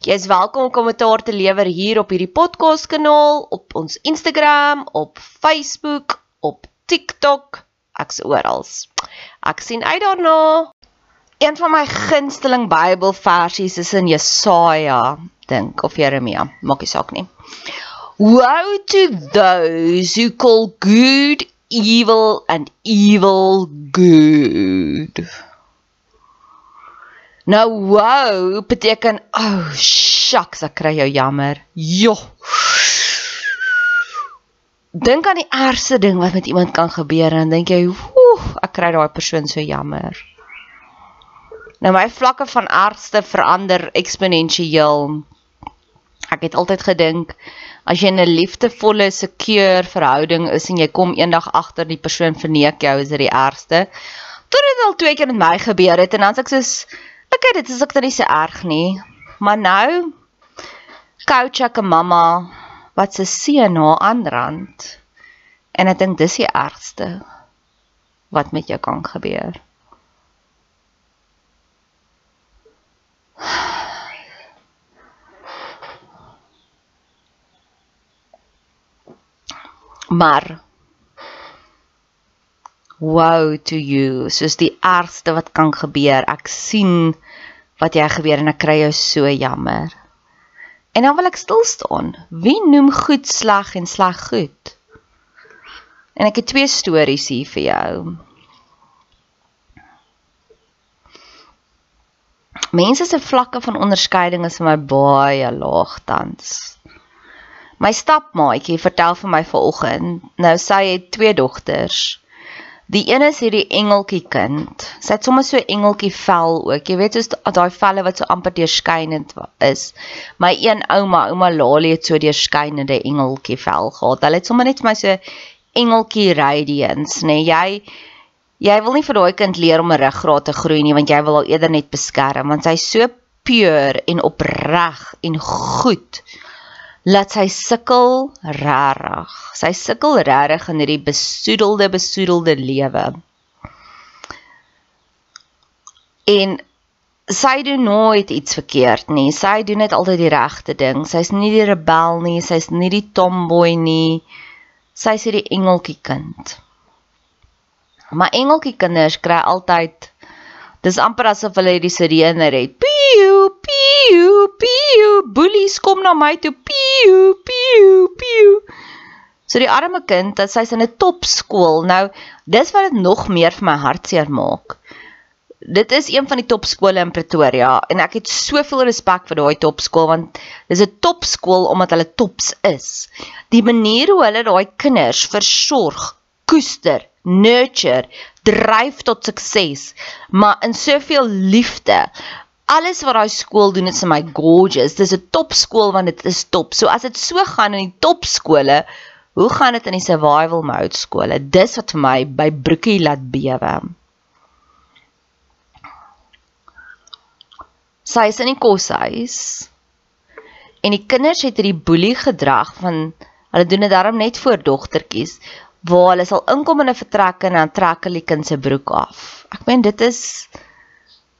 Jy is welkom om kommentaar te lewer hier op hierdie podcast kanaal, op ons Instagram, op Facebook, op TikTok, ek's oral. Ek sien uit daarna. Een van my gunsteling Bybelversies is in Jesaja, dink of Jeremia, maak nie saak nie. Woe to those who call good evil and evil good. Nou wow, beteken oh shucks, ek kry jou jammer. Jo. Dink aan die ergste ding wat met iemand kan gebeur en dan dink jy, "Oeh, ek kry daai persoon so jammer." Nou my vlakke van ergste verander eksponensieel. Ek het altyd gedink as jy in 'n liefdevolle, secure verhouding is en jy kom eendag agter die persoon verneek jou, is dit die ergste. Tot dit al twee keer met my gebeur het en dan sê ek soos okay, dit is ook dan nie so erg nie. Maar nou coach ek 'n mamma wat se seun haar aanrand. En ek dink dis die ergste wat met jou kan gebeur. Maar wow to you, soos die ergste wat kan gebeur. Ek sien wat jy gebeur en ek kry jou so jammer. En dan wil ek stil staan. Wie noem goed sleg en sleg goed? En ek het twee stories hier vir jou. Mense se vlakke van onderskeiding is vir my baie laag tans. My stapmaatjie vertel vir my vanoggend, nou sy het twee dogters. Die een is hierdie engeltjie kind. Sy het sommer so engeltjie vel ook. Jy weet soos daai velle wat so amper deurskynend is. My een ouma, ouma Lali het so deurskynende engeltjie vel gehad. Hulle het sommer net vir my so engeltjie radiance, nê. Nee, jy jy wil nie vir daai kind leer om 'n ruggraat te groei nie, want jy wil haar eerder net beskerm want sy's so pure en opreg en goed laat sy sukkel rarig. Sy sukkel rarig in hierdie besoedelde besoedelde lewe. En sy doen nooit iets verkeerd nie. Sy doen net altyd die regte ding. Sy's nie die rebel nie, sy's nie die tomboy nie. Sy's hierdie engeltjie kind. Maar engeltjie kinders kry altyd dis amper asof hulle hierdie sirene het. Piu, piu, piu. Boelies kom na my toe. Piu, piu, piu. So die arme kind, dat sy's in 'n topskool. Nou, dis wat dit nog meer vir my hartseer maak. Dit is een van die topskole in Pretoria en ek het soveel respek vir daai topskool want dis 'n topskool omdat hulle tops is. Die manier hoe hulle daai kinders versorg, koester, nurture, dryf tot sukses, maar in soveel liefde alles wat daai skool doen is vir my gorgeous. Dis 'n topskool want dit is top. So as dit so gaan in die topskole, hoe gaan dit in die survival mode skole? Dis wat vir my by broekie laat bewe. Sy is in die koshuis. En die kinders het hierdie boelie gedrag van hulle doen dit darm net voor dogtertjies waar hulle sal inkom in 'n vertrek en dan trek hulle die kind se broek af. Ek meen dit is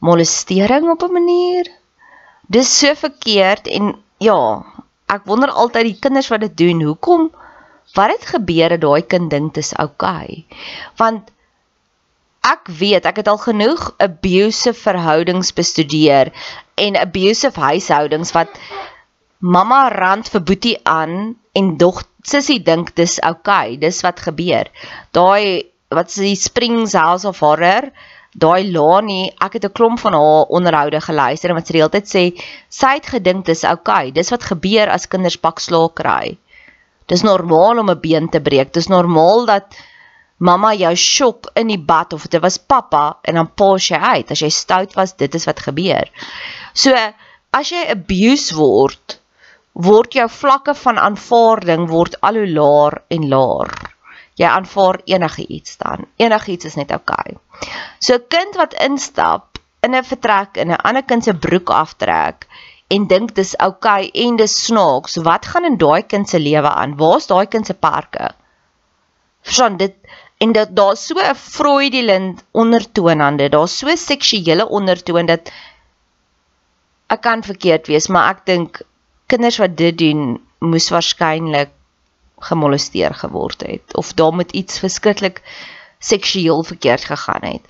molestering op 'n manier. Dis so verkeerd en ja, ek wonder altyd die kinders wat dit doen, hoekom wat het gebeur dat daai kind dink dit is oukei? Want ek weet, ek het al genoeg abusive verhoudings bestudeer en abusive huishoudings wat mamma rand vir boetie aan en dog sussie dink dis oukei, dis wat gebeur. Daai wat is die Springs House of Horror? daai Lani, ek het 'n klomp van haar onderhoude geluister en wat sy die hele tyd sê, sy het gedink dis oukei. Okay, dis wat gebeur as kinders bakslaag kry. Dis normaal om 'n been te breek. Dis normaal dat mamma jou skok in die bad of dit was pappa en dan pos jy uit. As jy stout was, dit is wat gebeur. So, as jy abuse word, word jou vlakke van aanvaarding word al hoe laer en laer jy aanvaar enigiets dan. Enigiets is net oukei. Okay. So 'n kind wat instap in 'n vertrek en 'n ander kind se broek aftrek en dink dis oukei okay en dis snaaks, wat gaan in daai kind se lewe aan? Waar's daai kind se parke? Verstaan dit en dat daar so 'n Freudian ondertoon aan dit. Daar's so seksuele ondertoon dat ek kan verkeerd wees, maar ek dink kinders wat dit doen moes waarskynlik gemolesteer geword het of daar met iets verskriklik seksueel verkeerd gegaan het.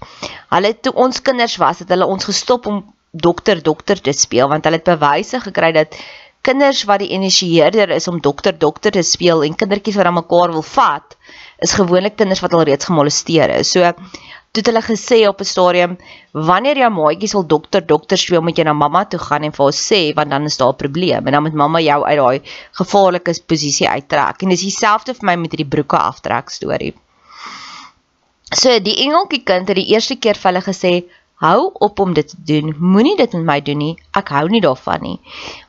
Hulle toe ons kinders was, het hulle ons gestop om dokter dokter te speel want hulle het bewyse gekry dat kinders wat die initieerder is om dokter dokter te speel en kindertjies wat aan mekaar wil vat, is gewoonlik kinders wat al reeds gemolesteer is. So toe het hulle gesê op 'n stadium wanneer jou maatjies wil dokter dokter speel moet jy na mamma toe gaan en vir haar sê want dan is daar 'n probleem. En dan moet mamma jou uit daai gevaarlike posisie uittrek. En dis dieselfde vir my met hierdie broeke aftrek storie. So die engeltjie kind het die eerste keer vir hulle gesê hou op om dit te doen. Moenie dit met my doen nie. Ek hou nie daarvan nie.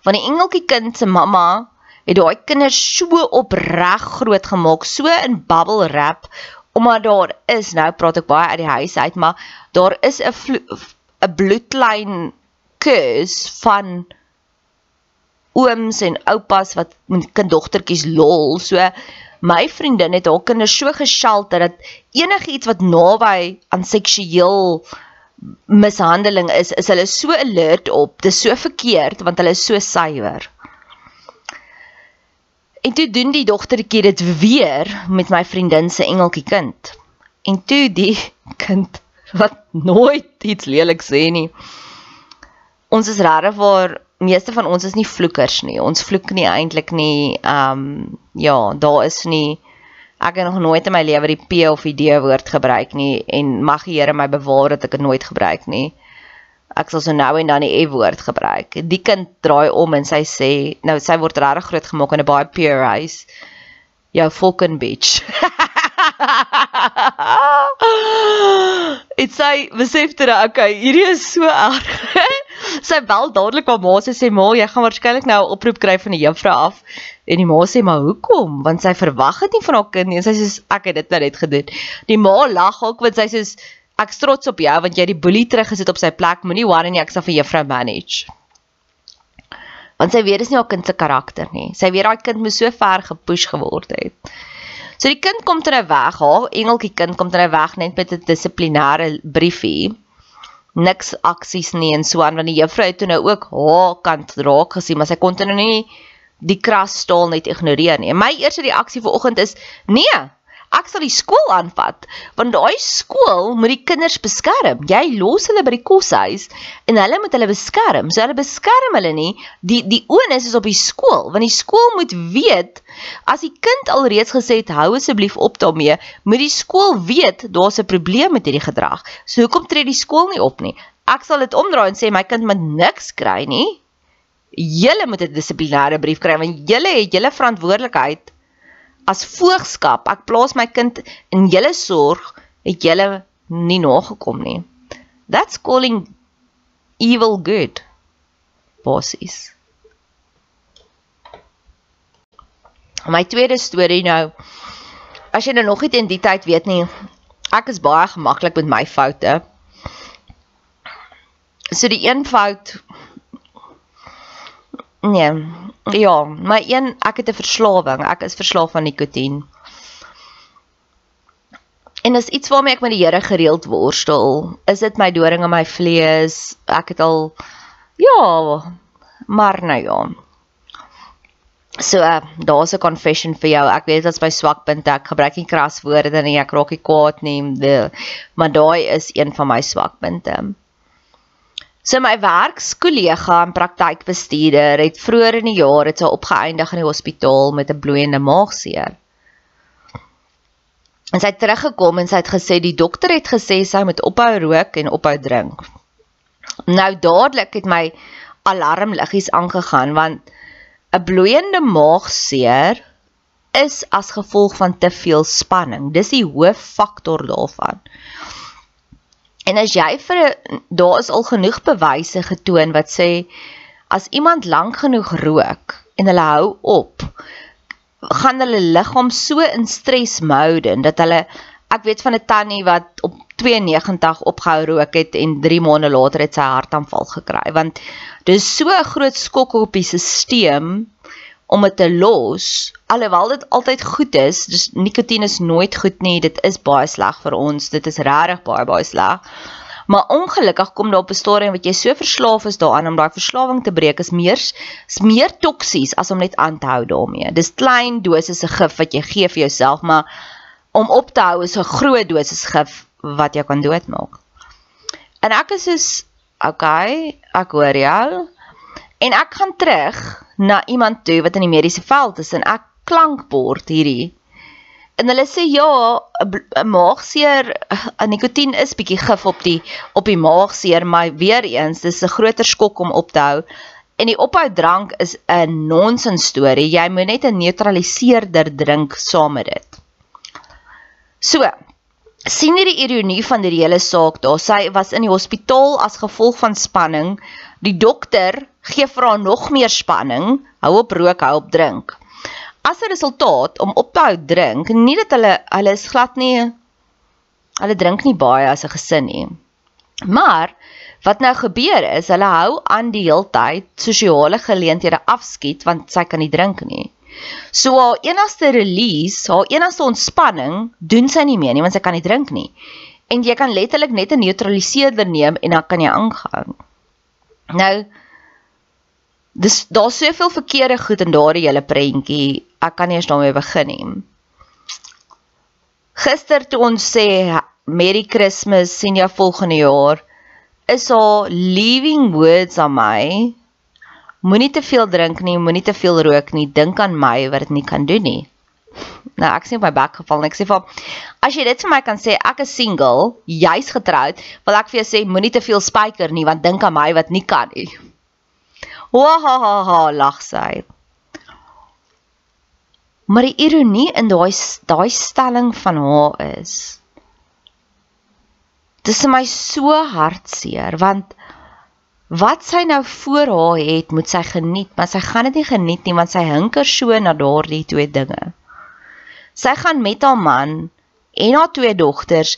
Want die engeltjie kind se mamma het daai kinders so opreg groot gemaak so in bubble wrap omdat daar is nou praat ek baie uit die huis uit maar daar is 'n 'n bloedlyn curse van ooms en oupas wat met kinddogtertjies lol. So my vriendin het haar kinders so geskelter dat enigiets wat naby aan seksueel mishandeling is is hulle so alert op dis so verkeerd want hulle is so suiwer En toe doen die dogtertjie dit weer met my vriendin se engeltjie kind. En toe die kind wat nooit iets lelik sê nie. Ons is regtig waar meeste van ons is nie vloekers nie. Ons vloek nie eintlik nie. Ehm um, ja, daar is nie ek het nog nooit in my lewe die P of die D woord gebruik nie en mag die Here my bewaar dat ek dit nooit gebruik nie ek sal so nou en dan die F woord gebruik. Die kind draai om en sy sê, nou sy word regtig groot gemaak in 'n baie pure huis. Jou fucking bitch. Dit sê besef dit okay, hierdie is so erg. sy bel dadelik haar ma sê ma, jy gaan waarskynlik nou 'n oproep kry van die juffrou af. En die ma sê maar hoekom? Want sy verwag dit nie van haar kind nie. En sy sê ek het dit nou net gedoen. Die ma lag ook want sy sê Ek trots op jou want jy het die boelie teruggesit op sy plek. Moenie worry nie, ek sal vir juffrou manage. Want sy weet dis nie haar kind se karakter nie. Sy weet daai kind moes so ver gepush geword het. So die kind kom ter 'n weg, haar engeltjie kind kom ter 'n weg net met 'n dissiplinêre briefie. Niks aksies nie en so aan want die juffrou het toe nou ook haar kant raak gesien, maar sy kon toe nou nie die kras staal net ignoreer nie. En my eerste reaksie vanoggend is: "Nee, Ek sal die skool aanvat want daai skool moet die kinders beskerm. Jy los hulle by die koshuis en hulle moet hulle beskerm. So hulle beskerm hulle nie. Die die onus is op die skool want die skool moet weet as die kind alreeds gesê het hou asseblief op daarmee, moet die skool weet daar's 'n probleem met hierdie gedrag. So hoekom tree die skool nie op nie? Ek sal dit omdraai en sê my kind moet niks kry nie julle moet 'n dissiplinêre brief kry want julle het julle verantwoordelikheid as voogskap. Ek plaas my kind in julle sorg, het julle nie nagekom nie. That's calling evil good. Bossies. My tweede storie nou. As jy nou nog nie teen die tyd weet nie, ek is baie gemaklik met my foute. So die een fout Nee. Ja, my een ek het 'n verslawing. Ek is verslaaf aan nikotien. En as iets waarmee ek met die Here gereeld worstel, is dit my doring in my vlees. Ek het al ja, maar nou ja. So, uh, daar's 'n confession vir jou. Ek weet dit is my swakpunt. Ek gebruik nie kras woorde nie. Ek raak nie kwaad nie. Maar daai is een van my swakpunte. So my werkskollega en praktykbestuurder het vroeër in die jaar het sy opgeëindig in die hospitaal met 'n bloeiende maagseer. En sy het teruggekom en sy het gesê die dokter het gesê sy moet ophou rook en ophou drink. Nou dadelik het my alarmliggies aangegaan want 'n bloeiende maagseer is as gevolg van te veel spanning. Dis die hooffaktor daarvan. En as jy vir daar is al genoeg bewyse getoon wat sê as iemand lank genoeg rook en hulle hou op, gaan hulle liggaam so in stres mode dat hulle ek weet van 'n tannie wat op 92 opgehou rook het en 3 maande later het sy hartaanval gekry want dis so 'n groot skok op die stelsel om dit te los alhoewel dit altyd goed is dis nikotien is nooit goed nie dit is baie sleg vir ons dit is regtig baie baie sleg. Maar ongelukkig kom daar op 'n stadium wat jy so verslaaf is daaraan om daai verslawing te breek is meer is meer toksies as om net aan te hou daarmee. Dis klein dosisse gif wat jy gee vir jouself maar om op te hou is 'n groot dosis gif wat jou kan doodmaak. En ek is soos okay ek hoor jou. En ek gaan terug na iemand toe wat in die mediese veld is en ek klankbord hierdie. En hulle sê ja, 'n maagseer, 'n nikotien is bietjie gif op die op die maagseer, maar weer eens, dis 'n groter skok om op te hou. En die ophou drank is 'n nonsens storie. Jy moet net 'n neutraliseerder drink saam met dit. So, sien jy die ironie van die hele saak daar? Sy was in die hospitaal as gevolg van spanning. Die dokter gee vir haar nog meer spanning, hou op rook, hou op drink. As 'n resultaat om op te hou drink, nie dat hulle hulle is glad nie hulle drink nie baie as 'n gesin nie. Maar wat nou gebeur is, hulle hou aan die heeltyd sosiale geleenthede afskiet want sy kan nie drink nie. So haar enigste release, haar enigste ontspanning, doen sy nie meer nie want sy kan nie drink nie. En jy kan letterlik net 'n neutraliseerder neem en dan kan jy aangaan. Nou Dis daar's soveel verkeerde goed in daardie hele prentjie. Ek kan nie eens daarmee begin nie. Gister toe ons sê Merry Christmas, sien jou volgende jaar, is haar leaving words aan my. Moenie te veel drink nie, moenie te veel rook nie. Dink aan my wat dit nie kan doen nie. Nou ek sien my bek geval en ek sê vir as jy dit vir my kan sê ek is single, jy's getroud, wil ek vir jou sê moenie te veel spyker nie want dink aan my wat nie kan nie. Wahaha, lag sy. Maar die ironie in daai daai stelling van haar is Dis my so hartseer want wat sy nou voor haar het, moet sy geniet, maar sy gaan dit nie geniet nie want sy hinker so na daardie twee dinge. Sy gaan met haar man en haar twee dogters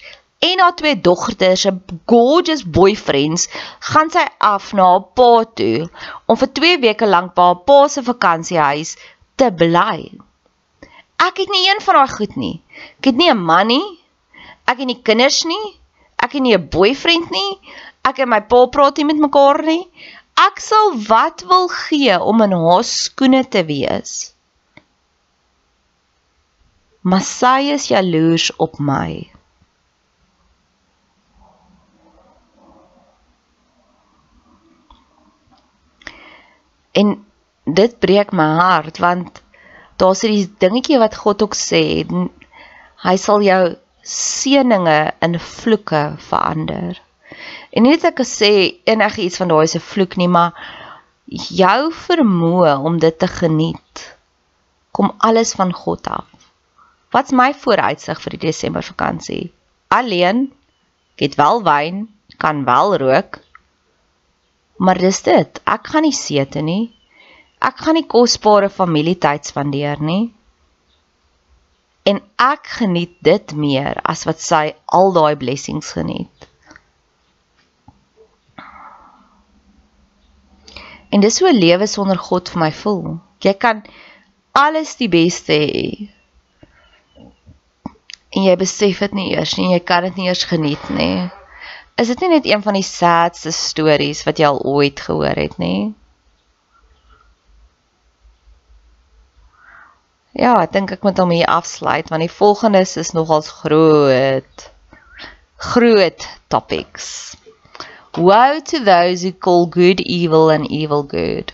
en haar twee dogters se gorgeous boyfriends gaan sy af na haar pa toe om vir 2 weke lank by haar pa se vakansiehuis te bly. Ek het nie een van daai goed nie. Ek het nie 'n man nie. Ek het nie kinders nie. Ek het nie 'n boyfriend nie. Ek en my pa praat nie met mekaar nie. Ek sal wat wil gee om in haar skoene te wees. Maar sy is jaloers op my. En dit breek my hart want daar's hierdie dingetjie wat God ook sê, hy sal jou seëninge in vloeke verander. En nie net ek sê enige iets van daai 'n vloek nie, maar jou vermoë om dit te geniet kom alles van God af. Wat's my vooruitsig vir die Desember vakansie? Alleen, ek het wel wyn, kan wel rook, Maar dis dit. Ek gaan nie sete nie. Ek gaan nie kosbare familietyd spandeer nie. En ek geniet dit meer as wat sy al daai blessings geniet. En dis hoe 'n lewe sonder God vir my voel. Jy kan alles die beste hê. En jy besef dit nie eers nie, jy kan dit nie eers geniet nie. Is dit nie net een van die sadste stories wat jy al ooit gehoor het nie? Ja, ek dink ek moet hom hier afsluit want die volgende is nogals groot groot topics. Woe to those who call good evil and evil good.